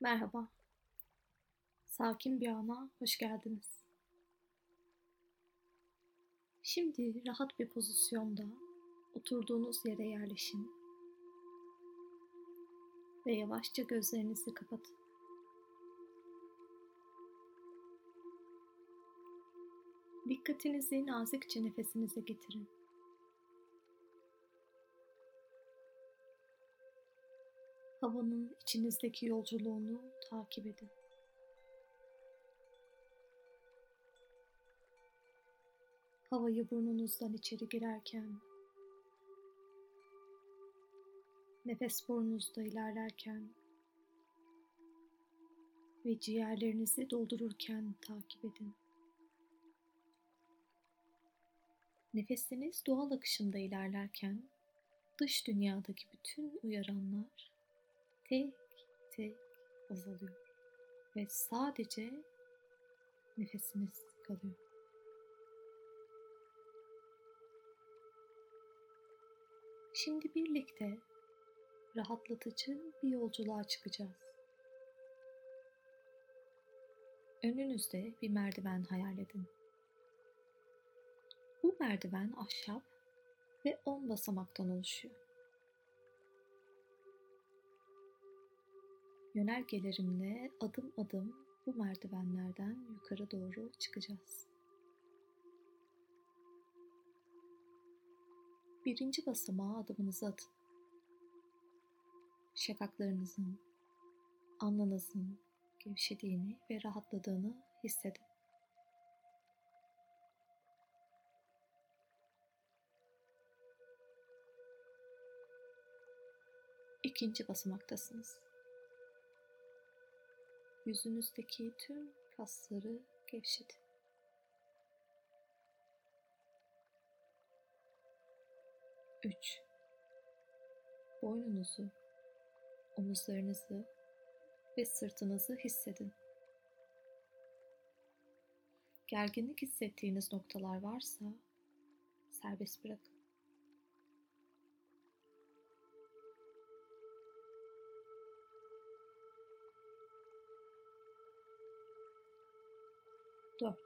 Merhaba. Sakin bir ana hoş geldiniz. Şimdi rahat bir pozisyonda oturduğunuz yere yerleşin ve yavaşça gözlerinizi kapatın. Dikkatinizi nazikçe nefesinize getirin. Havanın içinizdeki yolculuğunu takip edin. Havayı burnunuzdan içeri girerken, nefes burnunuzda ilerlerken ve ciğerlerinizi doldururken takip edin. Nefesiniz doğal akışında ilerlerken dış dünyadaki bütün uyaranlar tek tek azalıyor ve sadece nefesiniz kalıyor. Şimdi birlikte rahatlatıcı bir yolculuğa çıkacağız. Önünüzde bir merdiven hayal edin. Bu merdiven ahşap ve 10 basamaktan oluşuyor. Yönergelerimle adım adım bu merdivenlerden yukarı doğru çıkacağız. Birinci basamağa adımınızı atın. Şakaklarınızın, alnınızın gevşediğini ve rahatladığını hissedin. İkinci basamaktasınız. Yüzünüzdeki tüm kasları gevşetin. Üç. Boynunuzu, omuzlarınızı ve sırtınızı hissedin. Gerginlik hissettiğiniz noktalar varsa serbest bırakın. 4.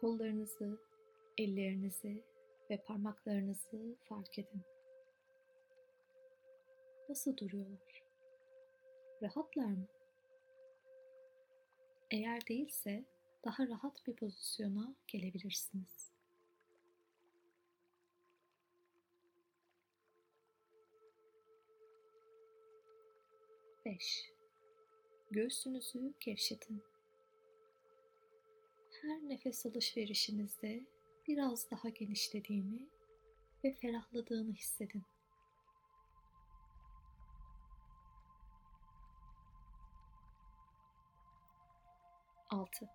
Kollarınızı, ellerinizi ve parmaklarınızı fark edin. Nasıl duruyorlar? Rahatlar mı? Eğer değilse daha rahat bir pozisyona gelebilirsiniz. Beş. Göğsünüzü gevşetin her nefes alışverişinizde biraz daha genişlediğini ve ferahladığını hissedin. Altı.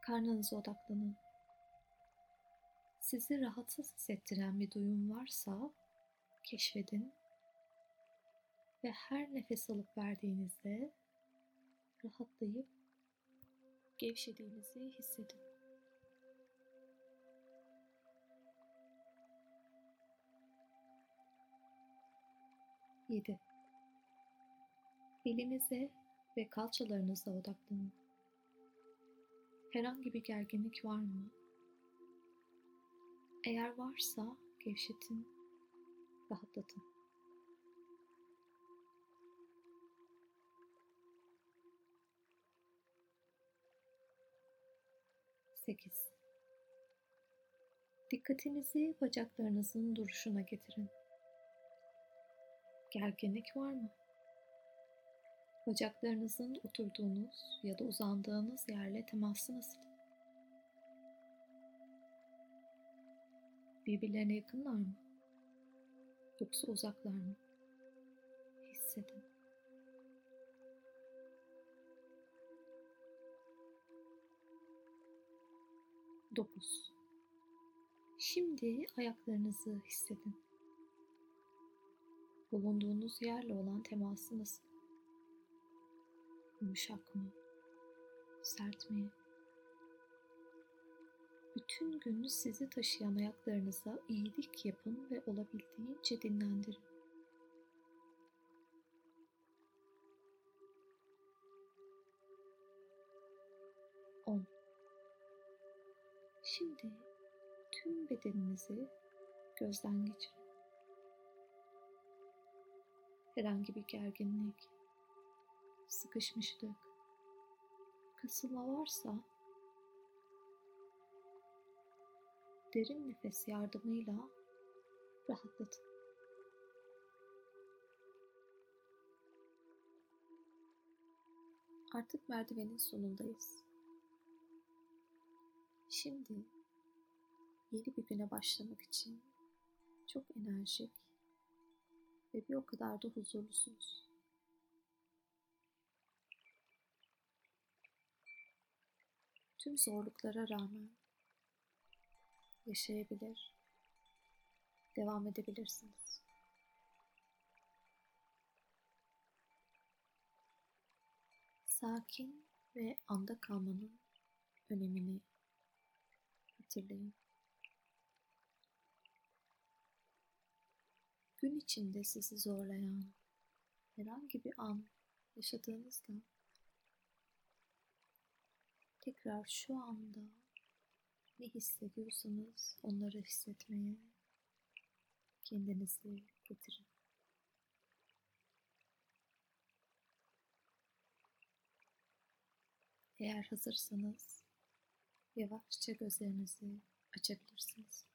Karnınıza odaklanın. Sizi rahatsız hissettiren bir duyum varsa keşfedin ve her nefes alıp verdiğinizde rahatlayıp gevşediğinizi hissedin. Yedi. Belinize ve kalçalarınıza odaklanın. Herhangi bir gerginlik var mı? Eğer varsa gevşetin, rahatlatın. 8. Dikkatinizi bacaklarınızın duruşuna getirin. Gerginlik var mı? Bacaklarınızın oturduğunuz ya da uzandığınız yerle teması nasıl? Birbirlerine yakınlar mı? Yoksa uzaklar mı? Hissedin. 9 Şimdi ayaklarınızı hissedin. Bulunduğunuz yerle olan teması nasıl? Yumuşak mı? Sert mi? Bütün günü sizi taşıyan ayaklarınıza iyilik yapın ve olabildiğince dinlendirin. On. Şimdi tüm bedeninizi gözden geçirin. Herhangi bir gerginlik, sıkışmışlık, kasılma varsa derin nefes yardımıyla rahatlatın. Artık merdivenin sonundayız. Şimdi yeni bir güne başlamak için çok enerjik ve bir o kadar da huzurlusunuz. Tüm zorluklara rağmen yaşayabilir, devam edebilirsiniz. Sakin ve anda kalmanın önemini hatırlayın. Gün içinde sizi zorlayan herhangi bir an yaşadığınızda tekrar şu anda ne hissediyorsanız onları hissetmeye kendinizi getirin. Eğer hazırsanız yavaşça gözlerinizi açabilirsiniz.